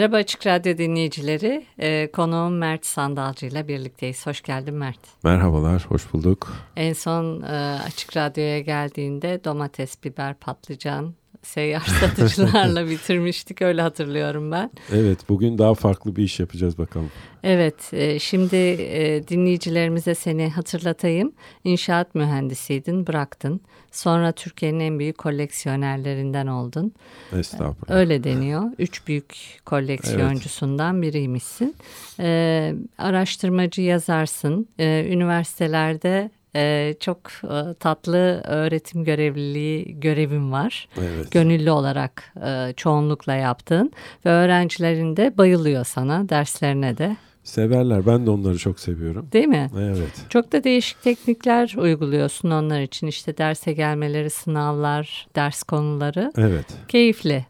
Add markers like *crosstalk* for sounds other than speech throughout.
Merhaba Açık Radyo dinleyicileri. Ee, konuğum Mert Sandalcı ile birlikteyiz. Hoş geldin Mert. Merhabalar, hoş bulduk. En son e, Açık Radyo'ya geldiğinde domates, biber, patlıcan, seyyar *laughs* satıcılarla bitirmiştik. Öyle hatırlıyorum ben. Evet, bugün daha farklı bir iş yapacağız bakalım. Evet, e, şimdi e, dinleyicilerimize seni hatırlatayım. İnşaat mühendisiydin, bıraktın. Sonra Türkiye'nin en büyük koleksiyonerlerinden oldun. Estağfurullah. Öyle deniyor. Üç büyük koleksiyoncusundan evet. biriymişsin. E, araştırmacı yazarsın. Üniversitelerde ee, çok e, tatlı öğretim görevliliği görevim var. Evet. Gönüllü olarak e, çoğunlukla yaptığın ve öğrencilerin de bayılıyor sana derslerine de. Severler. Ben de onları çok seviyorum. Değil mi? Evet. Çok da değişik teknikler uyguluyorsun onlar için. İşte derse gelmeleri, sınavlar, ders konuları. Evet. Keyifli.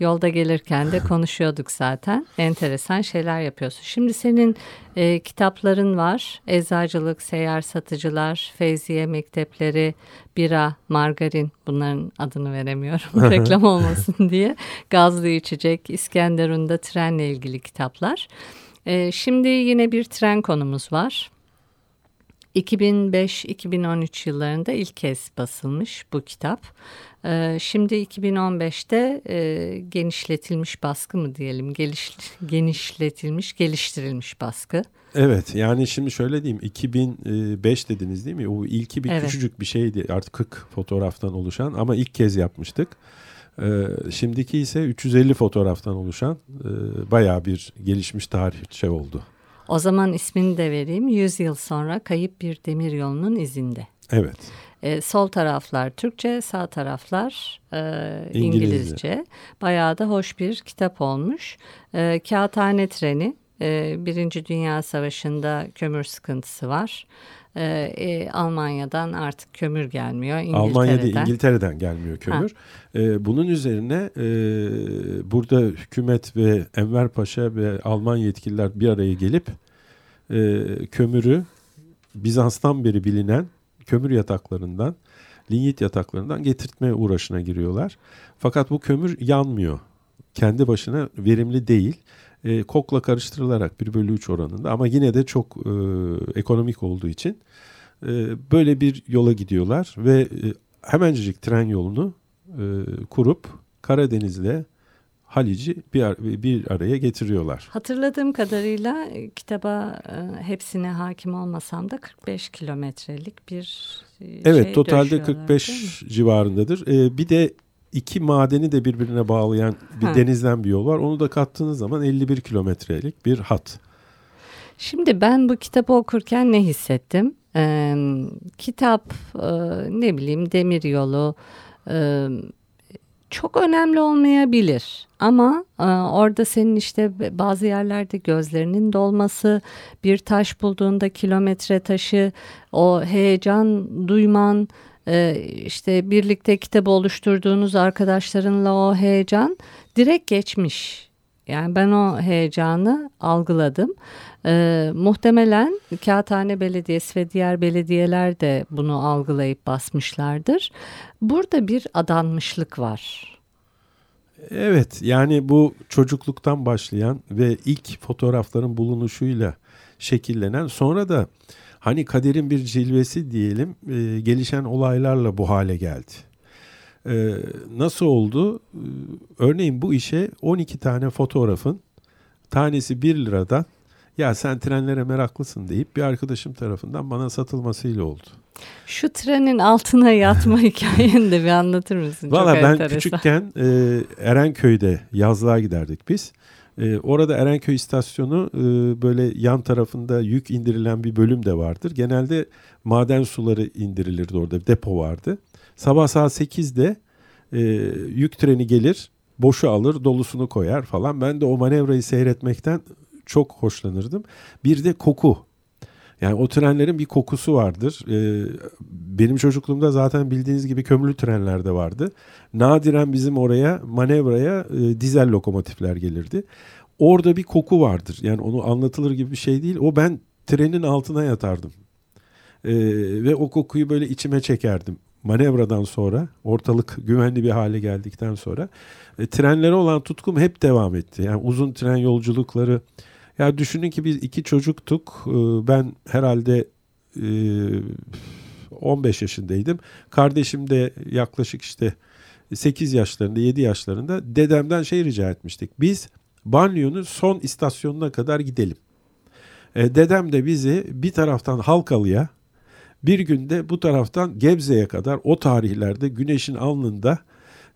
Yolda gelirken de konuşuyorduk zaten. Enteresan şeyler yapıyorsun. Şimdi senin e, kitapların var. Eczacılık, seyyar satıcılar, Feyziye mektepleri, bira, margarin. Bunların adını veremiyorum *laughs* reklam olmasın diye. Gazlı içecek, İskenderun'da trenle ilgili kitaplar. E, şimdi yine bir tren konumuz var. 2005-2013 yıllarında ilk kez basılmış bu kitap. Ee, şimdi 2015'te e, genişletilmiş baskı mı diyelim, geliş, genişletilmiş, geliştirilmiş baskı. Evet yani şimdi şöyle diyeyim 2005 dediniz değil mi? O ilki bir evet. küçücük bir şeydi artık 40 fotoğraftan oluşan ama ilk kez yapmıştık. Ee, şimdiki ise 350 fotoğraftan oluşan e, bayağı bir gelişmiş tarihçe oldu. O zaman ismini de vereyim. 100 yıl sonra kayıp bir demir yolunun izinde. Evet. E, sol taraflar Türkçe, sağ taraflar e, İngilizce. İngilizce. Bayağı da hoş bir kitap olmuş. E, Kağıthane treni. E, Birinci Dünya Savaşı'nda kömür sıkıntısı var. E, e, Almanya'dan artık kömür gelmiyor. İngiltere'den. Almanya değil İngiltere'den gelmiyor kömür. E, bunun üzerine e, burada hükümet ve Enver Paşa ve Alman yetkililer bir araya gelip e, kömürü Bizans'tan beri bilinen kömür yataklarından, linyit yataklarından getirtme uğraşına giriyorlar. Fakat bu kömür yanmıyor. Kendi başına verimli değil. E, kokla karıştırılarak 1 bölü 3 oranında ama yine de çok e, ekonomik olduğu için e, böyle bir yola gidiyorlar ve e, hemencik tren yolunu e, kurup Karadeniz'le Halic'i bir, bir araya getiriyorlar. Hatırladığım kadarıyla e, kitaba e, hepsine hakim olmasam da 45 kilometrelik bir e, Evet şey totalde 45 civarındadır. E, bir de iki madeni de birbirine bağlayan bir ha. denizden bir yol var. Onu da kattığınız zaman 51 kilometrelik bir hat. Şimdi ben bu kitabı okurken ne hissettim? Ee, kitap e, ne bileyim demir yolu e, çok önemli olmayabilir. Ama e, orada senin işte bazı yerlerde gözlerinin dolması, bir taş bulduğunda kilometre taşı, o heyecan duyman, e, işte birlikte kitabı oluşturduğunuz arkadaşlarınla o heyecan direkt geçmiş. Yani ben o heyecanı algıladım. Ee, muhtemelen Kağıthane Belediyesi ve diğer belediyeler de bunu algılayıp basmışlardır. Burada bir adanmışlık var. Evet yani bu çocukluktan başlayan ve ilk fotoğrafların bulunuşuyla şekillenen sonra da hani kaderin bir cilvesi diyelim e, gelişen olaylarla bu hale geldi. E, nasıl oldu? E, örneğin bu işe 12 tane fotoğrafın tanesi 1 liradan ya sen trenlere meraklısın deyip bir arkadaşım tarafından bana satılmasıyla oldu. Şu trenin altına yatma *laughs* hikayeni de bir anlatır mısın? Valla ben enteresan. küçükken e, Erenköy'de yazlığa giderdik biz. E, orada Erenköy istasyonu e, böyle yan tarafında yük indirilen bir bölüm de vardır. Genelde maden suları indirilirdi orada depo vardı. Sabah saat 8'de e, yük treni gelir boşu alır dolusunu koyar falan. Ben de o manevrayı seyretmekten çok hoşlanırdım. Bir de koku. Yani o trenlerin bir kokusu vardır. Ee, benim çocukluğumda zaten bildiğiniz gibi kömürlü trenler de vardı. Nadiren bizim oraya manevraya e, dizel lokomotifler gelirdi. Orada bir koku vardır. Yani onu anlatılır gibi bir şey değil. O ben trenin altına yatardım. Ee, ve o kokuyu böyle içime çekerdim. Manevradan sonra ortalık güvenli bir hale geldikten sonra e, trenlere olan tutkum hep devam etti. Yani uzun tren yolculukları ya düşünün ki biz iki çocuktuk. Ee, ben herhalde 15 e, yaşındaydım. Kardeşim de yaklaşık işte 8 yaşlarında 7 yaşlarında dedemden şey rica etmiştik. Biz Banliyonun son istasyonuna kadar gidelim. E, dedem de bizi bir taraftan Halkalı'ya bir günde bu taraftan Gebze'ye kadar o tarihlerde güneşin alnında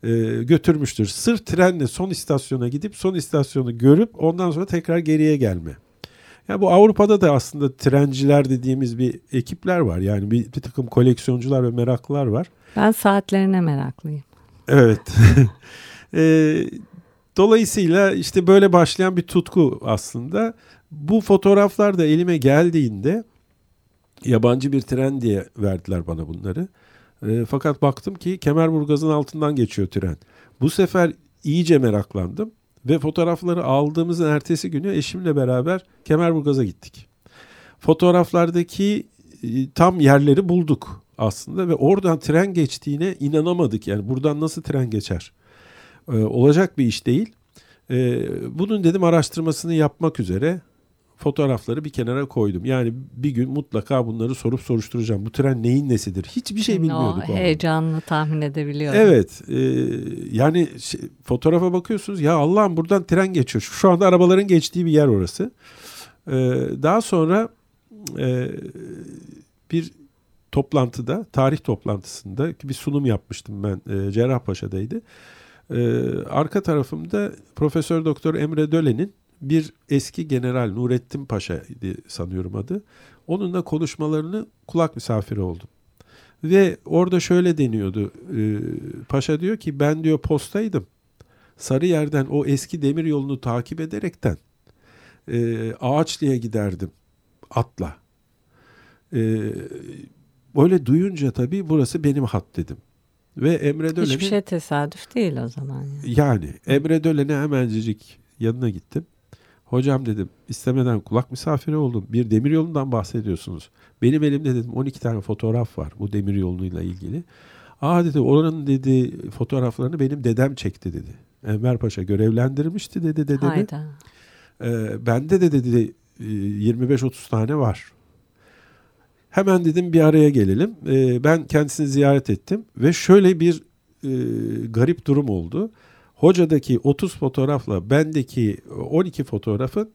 e, götürmüştür. Sırf trenle son istasyona gidip son istasyonu görüp ondan sonra tekrar geriye gelme. Ya bu Avrupa'da da aslında trenciler dediğimiz bir ekipler var. Yani bir, bir takım koleksiyoncular ve meraklılar var. Ben saatlerine meraklıyım. Evet. *laughs* e, dolayısıyla işte böyle başlayan bir tutku aslında. Bu fotoğraflar da elime geldiğinde yabancı bir tren diye verdiler bana bunları. E, fakat baktım ki Kemerburgaz'ın altından geçiyor tren. Bu sefer iyice meraklandım ve fotoğrafları aldığımızın ertesi günü eşimle beraber Kemerburgaz'a gittik. Fotoğraflardaki e, tam yerleri bulduk aslında ve oradan tren geçtiğine inanamadık. Yani buradan nasıl tren geçer? Ee, olacak bir iş değil. Ee, bunun dedim araştırmasını yapmak üzere fotoğrafları bir kenara koydum. Yani bir gün mutlaka bunları sorup soruşturacağım. Bu tren neyin nesidir? Hiçbir şey bilmiyorduk. O heyecanını tahmin edebiliyorum. Evet. E, yani şey, fotoğrafa bakıyorsunuz ya Allah'ım buradan tren geçiyor. Şu anda arabaların geçtiği bir yer orası. E, daha sonra e, bir toplantıda, tarih toplantısında bir sunum yapmıştım ben. E, Cerrahpaşa'daydı. E, arka tarafımda Profesör Doktor Emre Dölen'in bir eski general Nurettin Paşa sanıyorum adı. Onunla konuşmalarını kulak misafiri oldum. Ve orada şöyle deniyordu. E, Paşa diyor ki ben diyor postaydım. Sarıyer'den o eski demir yolunu takip ederekten e, Ağaçlı'ya giderdim atla. E, böyle duyunca tabii burası benim hat dedim. Ve Emre Dölen'e... Hiçbir şey tesadüf değil o zaman. Yani, yani Emre Dölen'e hemencik yanına gittim. Hocam dedim istemeden kulak misafiri oldum. Bir demir yolundan bahsediyorsunuz. Benim elimde dedim 12 tane fotoğraf var bu demir yoluyla ilgili. Aa dedi oranın dedi fotoğraflarını benim dedem çekti dedi. Enver Paşa görevlendirmişti dedi dedemi. Hayda. Ee, bende de dedi 25-30 e, tane var. Hemen dedim bir araya gelelim. Ee, ben kendisini ziyaret ettim ve şöyle bir e, garip durum oldu. Hocadaki 30 fotoğrafla bendeki 12 fotoğrafın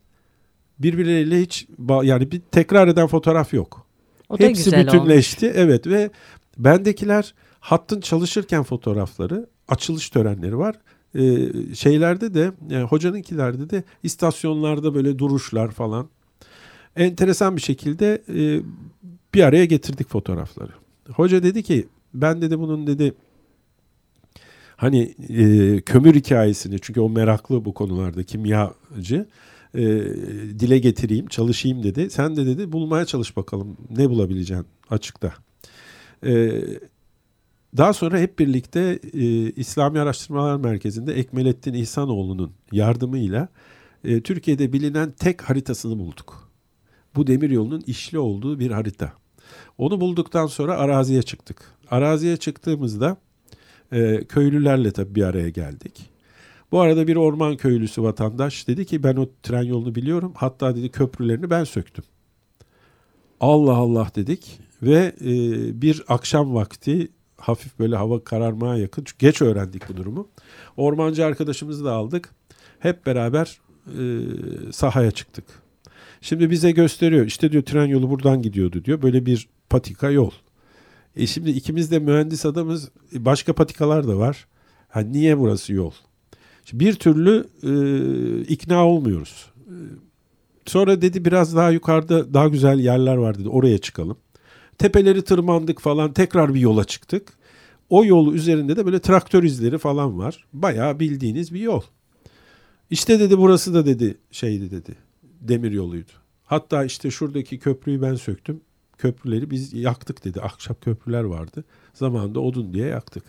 birbirleriyle hiç yani bir tekrar eden fotoğraf yok. O da Hepsi güzel bütünleşti. Olmuş. Evet ve bendekiler hattın çalışırken fotoğrafları, açılış törenleri var. Ee, şeylerde de yani hocanınkilerde de istasyonlarda böyle duruşlar falan. Enteresan bir şekilde e, bir araya getirdik fotoğrafları. Hoca dedi ki ben dedi bunun dedi hani e, kömür hikayesini çünkü o meraklı bu konularda kimyacı e, dile getireyim çalışayım dedi. Sen de dedi bulmaya çalış bakalım ne bulabileceksin açıkta. E, daha sonra hep birlikte e, İslami Araştırmalar Merkezi'nde Ekmelettin İhsanoğlu'nun yardımıyla e, Türkiye'de bilinen tek haritasını bulduk. Bu demir yolunun işli olduğu bir harita. Onu bulduktan sonra araziye çıktık. Araziye çıktığımızda e, köylülerle tabii bir araya geldik. Bu arada bir orman köylüsü vatandaş dedi ki ben o tren yolunu biliyorum. Hatta dedi köprülerini ben söktüm. Allah Allah dedik ve e, bir akşam vakti hafif böyle hava kararmaya yakın. Çünkü geç öğrendik bu durumu. Ormancı arkadaşımızı da aldık. Hep beraber e, sahaya çıktık. Şimdi bize gösteriyor. İşte diyor tren yolu buradan gidiyordu diyor. Böyle bir patika yol. E şimdi ikimiz de mühendis adamız. E, başka patikalar da var. Ha niye burası yol? Şimdi bir türlü e, ikna olmuyoruz. E, sonra dedi biraz daha yukarıda daha güzel yerler var dedi. Oraya çıkalım. Tepeleri tırmandık falan. Tekrar bir yola çıktık. o yol üzerinde de böyle traktör izleri falan var. Bayağı bildiğiniz bir yol. İşte dedi burası da dedi şeydi dedi. Demir yoluydu. Hatta işte şuradaki köprüyü ben söktüm. Köprüleri biz yaktık dedi. Ahşap köprüler vardı. Zamanında odun diye yaktık.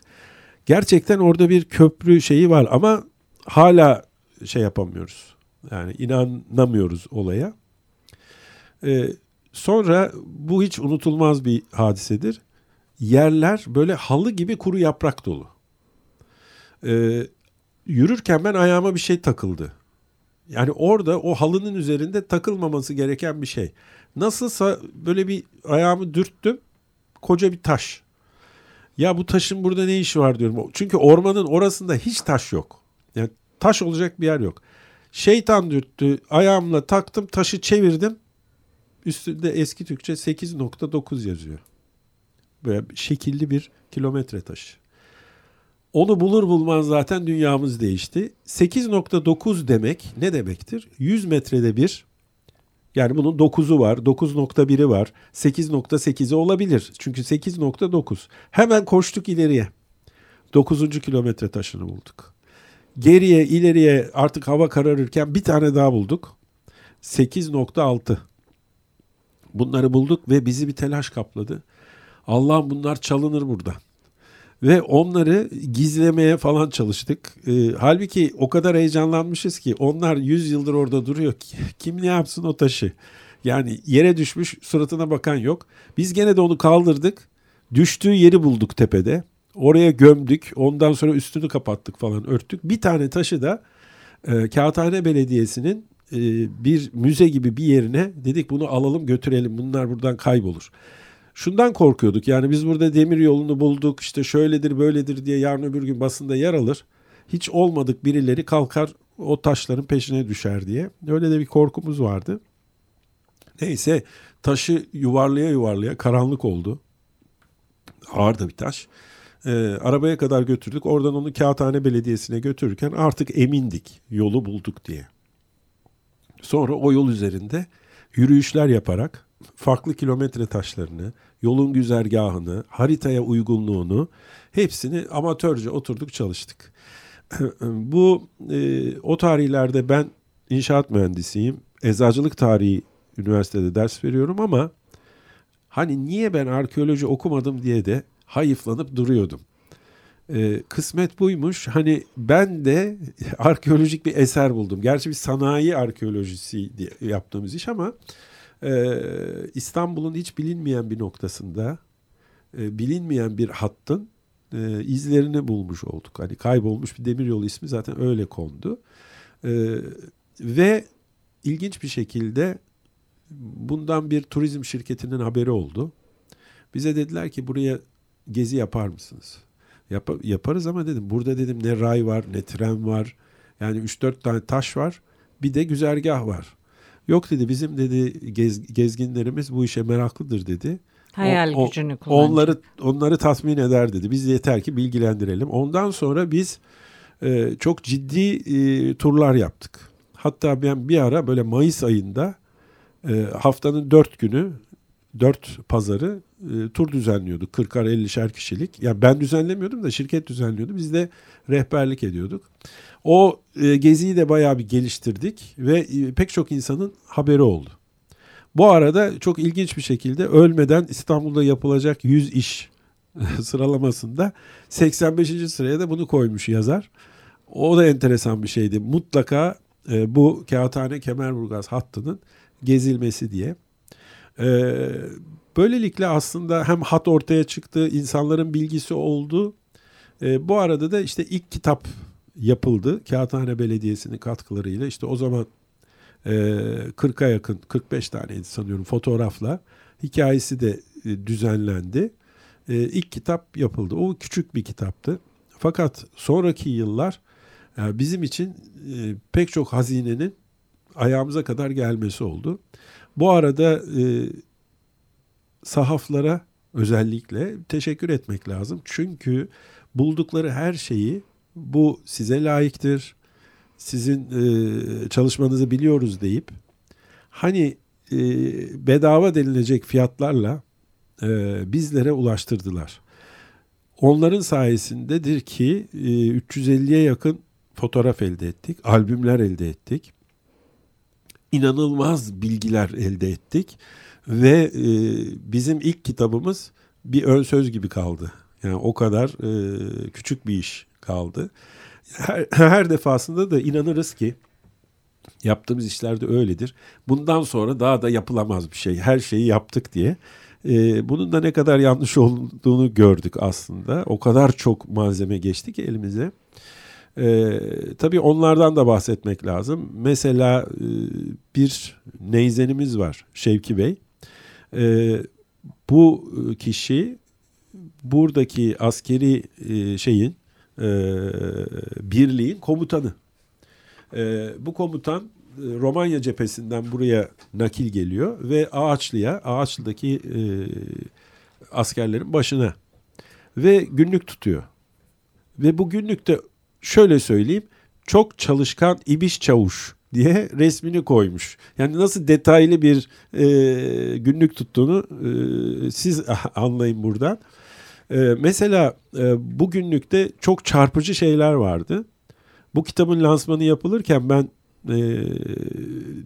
Gerçekten orada bir köprü şeyi var ama hala şey yapamıyoruz. Yani inanamıyoruz olaya. Ee, sonra bu hiç unutulmaz bir hadisedir. Yerler böyle halı gibi kuru yaprak dolu. Ee, yürürken ben ayağıma bir şey takıldı. Yani orada o halının üzerinde takılmaması gereken bir şey. Nasılsa böyle bir ayağımı dürttüm. Koca bir taş. Ya bu taşın burada ne işi var diyorum. Çünkü ormanın orasında hiç taş yok. Yani taş olacak bir yer yok. Şeytan dürttü. Ayağımla taktım taşı çevirdim. Üstünde eski Türkçe 8.9 yazıyor. Böyle şekilli bir kilometre taşı. Onu bulur bulmaz zaten dünyamız değişti. 8.9 demek ne demektir? 100 metrede bir yani bunun 9'u var, 9.1'i var, 8.8'i olabilir. Çünkü 8.9. Hemen koştuk ileriye. 9. kilometre taşını bulduk. Geriye ileriye artık hava kararırken bir tane daha bulduk. 8.6. Bunları bulduk ve bizi bir telaş kapladı. Allah'ım bunlar çalınır burada. Ve onları gizlemeye falan çalıştık. E, halbuki o kadar heyecanlanmışız ki onlar 100 yıldır orada duruyor. Kim ne yapsın o taşı? Yani yere düşmüş suratına bakan yok. Biz gene de onu kaldırdık. Düştüğü yeri bulduk tepede. Oraya gömdük. Ondan sonra üstünü kapattık falan örttük. Bir tane taşı da e, Kağıthane Belediyesi'nin e, bir müze gibi bir yerine dedik bunu alalım götürelim. Bunlar buradan kaybolur şundan korkuyorduk. Yani biz burada demir yolunu bulduk işte şöyledir böyledir diye yarın öbür gün basında yer alır. Hiç olmadık birileri kalkar o taşların peşine düşer diye. Öyle de bir korkumuz vardı. Neyse taşı yuvarlaya yuvarlaya karanlık oldu. Ağır da bir taş. Ee, arabaya kadar götürdük. Oradan onu Kağıthane Belediyesi'ne götürürken artık emindik yolu bulduk diye. Sonra o yol üzerinde yürüyüşler yaparak farklı kilometre taşlarını, yolun güzergahını, haritaya uygunluğunu hepsini amatörce oturduk çalıştık. *clears throat* Bu e, o tarihlerde ben inşaat mühendisiyim. Eczacılık tarihi üniversitede ders veriyorum ama hani niye ben arkeoloji okumadım diye de hayıflanıp duruyordum. E, kısmet buymuş. Hani ben de *laughs* arkeolojik bir eser buldum. Gerçi bir sanayi arkeolojisi diye yaptığımız iş ama e, İstanbul'un hiç bilinmeyen bir noktasında e, bilinmeyen bir hattın e, izlerini bulmuş olduk. Hani kaybolmuş bir demiryolu ismi zaten öyle kondu. E, ve ilginç bir şekilde bundan bir turizm şirketinin haberi oldu. Bize dediler ki buraya gezi yapar mısınız? Yap yaparız ama dedim burada dedim ne ray var ne tren var. Yani 3-4 tane taş var. Bir de güzergah var. Yok dedi bizim dedi gez, gezginlerimiz bu işe meraklıdır dedi. Hayal o, gücünü kullanacak. Onları onları tatmin eder dedi. Biz yeter ki bilgilendirelim. Ondan sonra biz e, çok ciddi e, turlar yaptık. Hatta ben bir ara böyle Mayıs ayında e, haftanın dört günü dört pazarı e, tur düzenliyorduk. 40'ar 50'şer kişilik. Yani ben düzenlemiyordum da şirket düzenliyordu. Biz de rehberlik ediyorduk. O e, geziyi de bayağı bir geliştirdik ve e, pek çok insanın haberi oldu. Bu arada çok ilginç bir şekilde ölmeden İstanbul'da yapılacak 100 iş *laughs* sıralamasında 85. sıraya da bunu koymuş yazar. O da enteresan bir şeydi. Mutlaka e, bu Kağıthane Kemerburgaz hattının gezilmesi diye. E, böylelikle aslında hem hat ortaya çıktı, insanların bilgisi oldu. E, bu arada da işte ilk kitap yapıldı. Kağıthane Belediyesi'nin katkılarıyla işte o zaman e, 40'a yakın 45 taneydi sanıyorum fotoğrafla hikayesi de e, düzenlendi. E, ilk kitap yapıldı. O küçük bir kitaptı. Fakat sonraki yıllar yani bizim için e, pek çok hazinenin ayağımıza kadar gelmesi oldu. Bu arada e, sahaflara özellikle teşekkür etmek lazım. Çünkü buldukları her şeyi bu size layıktır. Sizin e, çalışmanızı biliyoruz deyip hani e, bedava denilecek fiyatlarla e, bizlere ulaştırdılar. onların sayesindedir ki 350'ye yakın fotoğraf elde ettik, albümler elde ettik. İnanılmaz bilgiler elde ettik ve bizim ilk kitabımız bir ön söz gibi kaldı. Yani o kadar küçük bir iş kaldı. Her, her defasında da inanırız ki yaptığımız işlerde öyledir. Bundan sonra daha da yapılamaz bir şey. Her şeyi yaptık diye. Ee, bunun da ne kadar yanlış olduğunu gördük aslında. O kadar çok malzeme geçti ki elimize. Ee, tabii onlardan da bahsetmek lazım. Mesela e, bir neyzenimiz var Şevki Bey. Ee, bu kişi buradaki askeri e, şeyin e, birliğin komutanı. E, bu komutan e, Romanya cephesinden buraya nakil geliyor ve Ağaçlı'ya, Ağaçlı'daki e, askerlerin başına ve günlük tutuyor. Ve bu günlükte şöyle söyleyeyim çok çalışkan ibiş çavuş diye resmini koymuş. Yani nasıl detaylı bir e, günlük tuttuğunu e, siz *laughs* anlayın buradan. E, mesela e, bu günlükte çok çarpıcı şeyler vardı. Bu kitabın lansmanı yapılırken ben e,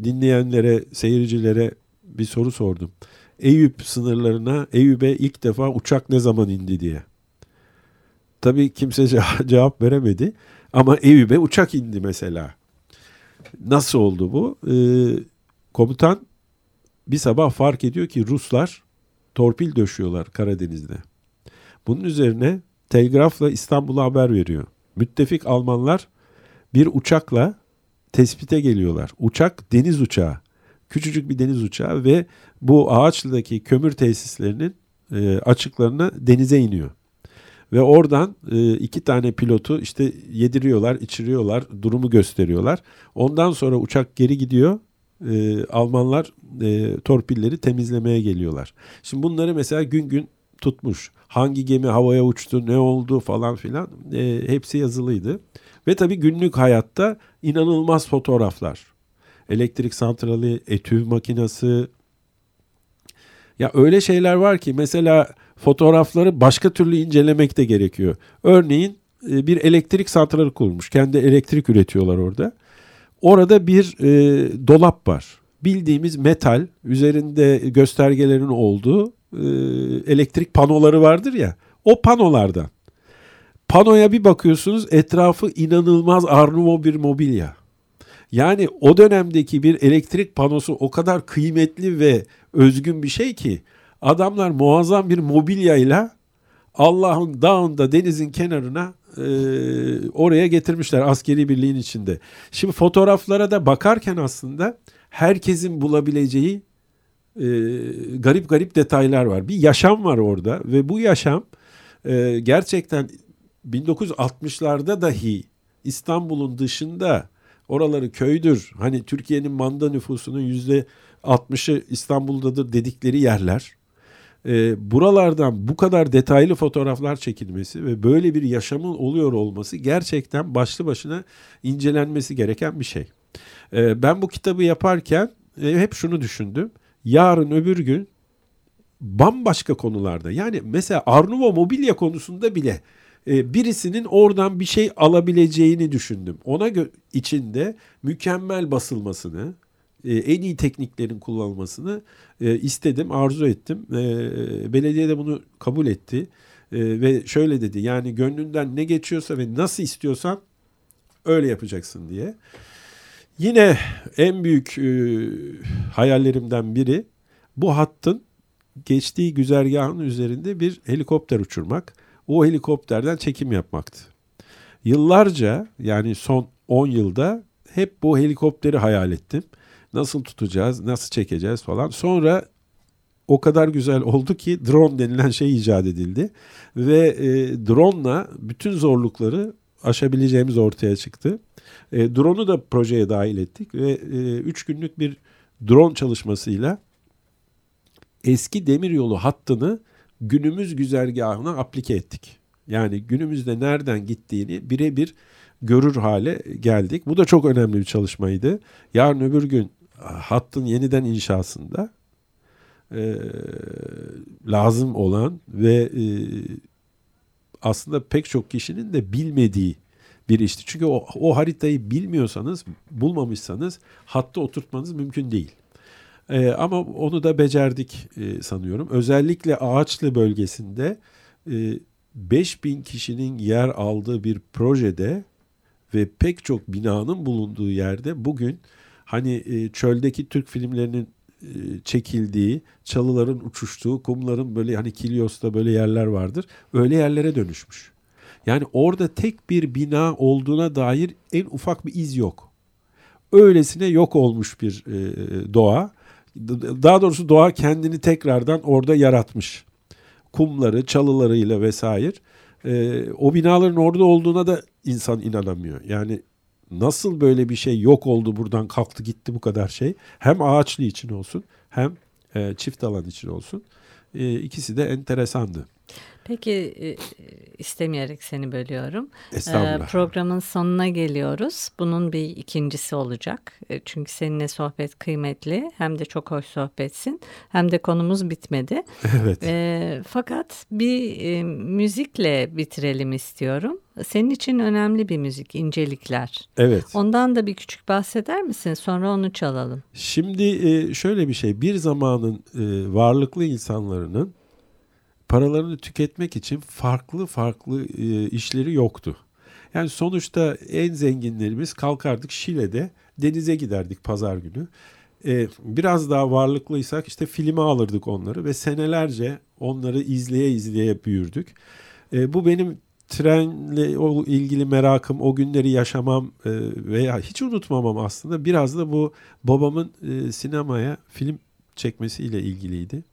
dinleyenlere, seyircilere bir soru sordum. Eyüp sınırlarına, Eyüp'e ilk defa uçak ne zaman indi diye. Tabii kimse *laughs* cevap veremedi. Ama Eyüp'e uçak indi mesela. Nasıl oldu bu? Ee, komutan bir sabah fark ediyor ki Ruslar torpil döşüyorlar Karadeniz'de. Bunun üzerine telgrafla İstanbul'a haber veriyor. Müttefik Almanlar bir uçakla tespite geliyorlar. Uçak deniz uçağı. Küçücük bir deniz uçağı ve bu Ağaçlı'daki kömür tesislerinin e, açıklarına denize iniyor. Ve oradan e, iki tane pilotu işte yediriyorlar, içiriyorlar, durumu gösteriyorlar. Ondan sonra uçak geri gidiyor. E, Almanlar e, torpilleri temizlemeye geliyorlar. Şimdi bunları mesela gün gün tutmuş. Hangi gemi havaya uçtu, ne oldu falan filan e, hepsi yazılıydı. Ve tabii günlük hayatta inanılmaz fotoğraflar. Elektrik santrali, etüv makinası. Ya öyle şeyler var ki mesela fotoğrafları başka türlü incelemek de gerekiyor. Örneğin e, bir elektrik santrali kurmuş. Kendi elektrik üretiyorlar orada. Orada bir e, dolap var. Bildiğimiz metal, üzerinde göstergelerin olduğu e, elektrik panoları vardır ya. O panolardan. Panoya bir bakıyorsunuz etrafı inanılmaz Arnuvo bir mobilya. Yani o dönemdeki bir elektrik panosu o kadar kıymetli ve özgün bir şey ki adamlar muazzam bir mobilyayla Allah'ın dağında denizin kenarına e, oraya getirmişler askeri birliğin içinde. Şimdi fotoğraflara da bakarken aslında herkesin bulabileceği e, garip garip detaylar var. Bir yaşam var orada ve bu yaşam e, gerçekten 1960'larda dahi İstanbul'un dışında oraları köydür. Hani Türkiye'nin manda nüfusunun yüzde 60'ı İstanbul'dadır dedikleri yerler. E, buralardan bu kadar detaylı fotoğraflar çekilmesi ve böyle bir yaşamın oluyor olması gerçekten başlı başına incelenmesi gereken bir şey. E, ben bu kitabı yaparken e, hep şunu düşündüm. Yarın öbür gün bambaşka konularda yani mesela Arnuvo mobilya konusunda bile e, birisinin oradan bir şey alabileceğini düşündüm. Ona içinde mükemmel basılmasını, e, en iyi tekniklerin kullanılmasını e, istedim, arzu ettim. Belediye de bunu kabul etti ve şöyle dedi yani gönlünden ne geçiyorsa ve nasıl istiyorsan öyle yapacaksın diye. Yine en büyük hayallerimden biri bu hattın geçtiği güzergahın üzerinde bir helikopter uçurmak o helikopterden çekim yapmaktı. Yıllarca yani son 10 yılda hep bu helikopteri hayal ettim. Nasıl tutacağız, nasıl çekeceğiz falan. Sonra o kadar güzel oldu ki drone denilen şey icat edildi. Ve e, drone'la bütün zorlukları aşabileceğimiz ortaya çıktı. E, drone'u da projeye dahil ettik ve 3 e, günlük bir drone çalışmasıyla eski demiryolu hattını günümüz güzergahına aplike ettik. Yani günümüzde nereden gittiğini birebir görür hale geldik. Bu da çok önemli bir çalışmaydı. Yarın öbür gün hattın yeniden inşasında e, lazım olan ve e, aslında pek çok kişinin de bilmediği bir işti. Çünkü o, o haritayı bilmiyorsanız, bulmamışsanız hatta oturtmanız mümkün değil. Ee, ama onu da becerdik e, sanıyorum. Özellikle Ağaçlı bölgesinde e, 5000 kişinin yer aldığı bir projede ve pek çok binanın bulunduğu yerde bugün hani e, çöldeki Türk filmlerinin e, çekildiği, çalıların uçuştuğu, kumların böyle hani Kilyos'ta böyle yerler vardır. Öyle yerlere dönüşmüş. Yani orada tek bir bina olduğuna dair en ufak bir iz yok. Öylesine yok olmuş bir e, doğa. Daha doğrusu doğa kendini tekrardan orada yaratmış. Kumları, çalılarıyla vesaire. E, o binaların orada olduğuna da insan inanamıyor. Yani nasıl böyle bir şey yok oldu buradan kalktı gitti bu kadar şey. Hem ağaçlı için olsun hem e, çift alan için olsun. E, ikisi de enteresandı. Peki e, istemeyerek seni bölüyorum. Estağfurullah. E, programın sonuna geliyoruz. Bunun bir ikincisi olacak. E, çünkü seninle sohbet kıymetli. Hem de çok hoş sohbetsin. Hem de konumuz bitmedi. *laughs* Evet. Fakat bir müzikle bitirelim istiyorum. Senin için önemli bir müzik, incelikler. Evet. Ondan da bir küçük bahseder misin? Sonra onu çalalım. Şimdi şöyle bir şey. Bir zamanın varlıklı insanların paralarını tüketmek için farklı farklı e, işleri yoktu. Yani sonuçta en zenginlerimiz kalkardık Şile'de denize giderdik pazar günü. E, biraz daha varlıklıysak işte filme alırdık onları ve senelerce onları izleye izleye büyürdük. E, bu benim trenle ilgili merakım, o günleri yaşamam veya hiç unutmamam aslında biraz da bu babamın sinemaya film çekmesiyle ilgiliydi.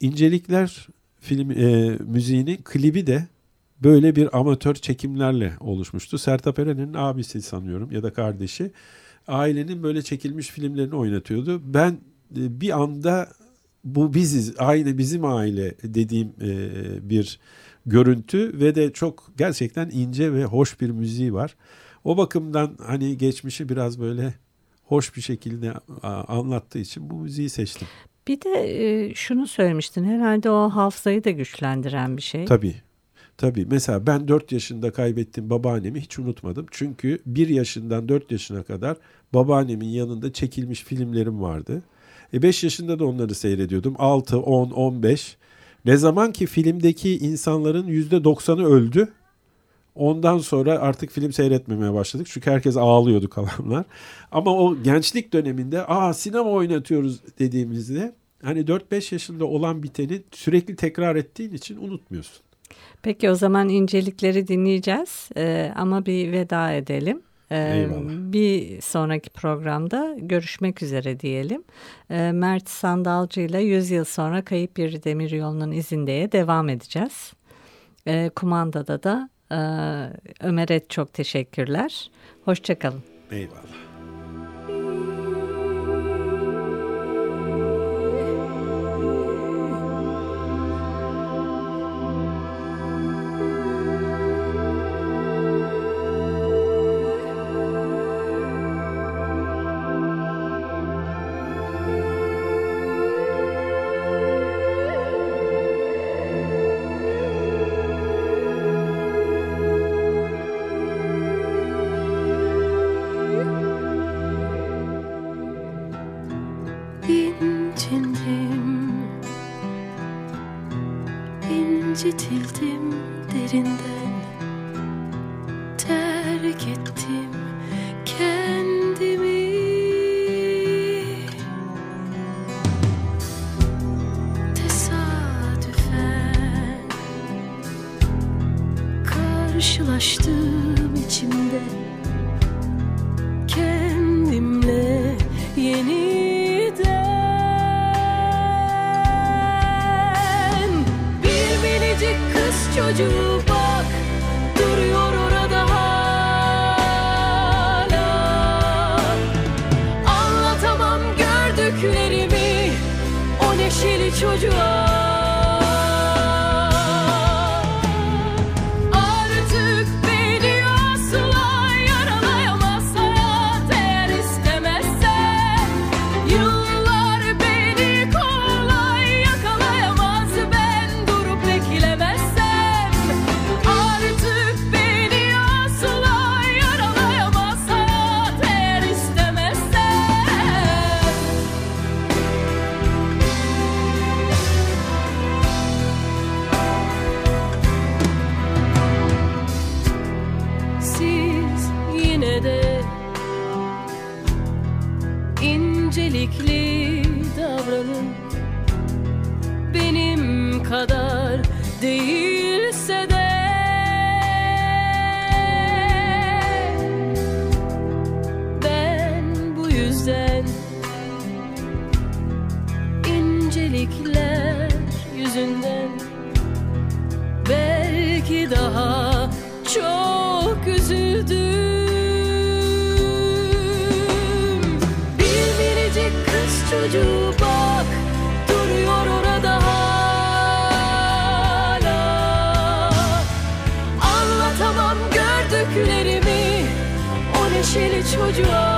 İncelikler film e, müziğinin klibi de böyle bir amatör çekimlerle oluşmuştu. Sertab Erener'in abisi sanıyorum ya da kardeşi ailenin böyle çekilmiş filmlerini oynatıyordu. Ben e, bir anda bu biziz, aile bizim aile dediğim e, bir görüntü ve de çok gerçekten ince ve hoş bir müziği var. O bakımdan hani geçmişi biraz böyle hoş bir şekilde anlattığı için bu müziği seçtim. Bir de şunu söylemiştin herhalde o hafızayı da güçlendiren bir şey. Tabii. Tabii mesela ben 4 yaşında kaybettim babaannemi hiç unutmadım. Çünkü 1 yaşından 4 yaşına kadar babaannemin yanında çekilmiş filmlerim vardı. E 5 yaşında da onları seyrediyordum. 6, 10, 15. Ne zaman ki filmdeki insanların %90'ı öldü. Ondan sonra artık film seyretmemeye başladık. Çünkü herkes ağlıyordu kalanlar. Ama o gençlik döneminde aa sinema oynatıyoruz dediğimizde hani 4-5 yaşında olan biteni sürekli tekrar ettiğin için unutmuyorsun. Peki o zaman incelikleri dinleyeceğiz ee, ama bir veda edelim. Ee, bir sonraki programda görüşmek üzere diyelim. Ee, Mert Sandalcı ile 100 yıl sonra Kayıp Bir Demir Yolu'nun izindeye devam edeceğiz. Ee, kumandada da e, Ömer'e çok teşekkürler. Hoşçakalın. Eyvallah. İncitildim derinden yüzden incelikler yüzünden belki daha çok üzüldüm. Bir minicik kız çocuğu bak duruyor orada hala. Anlatamam gördüklerimi o neşeli çocuğa.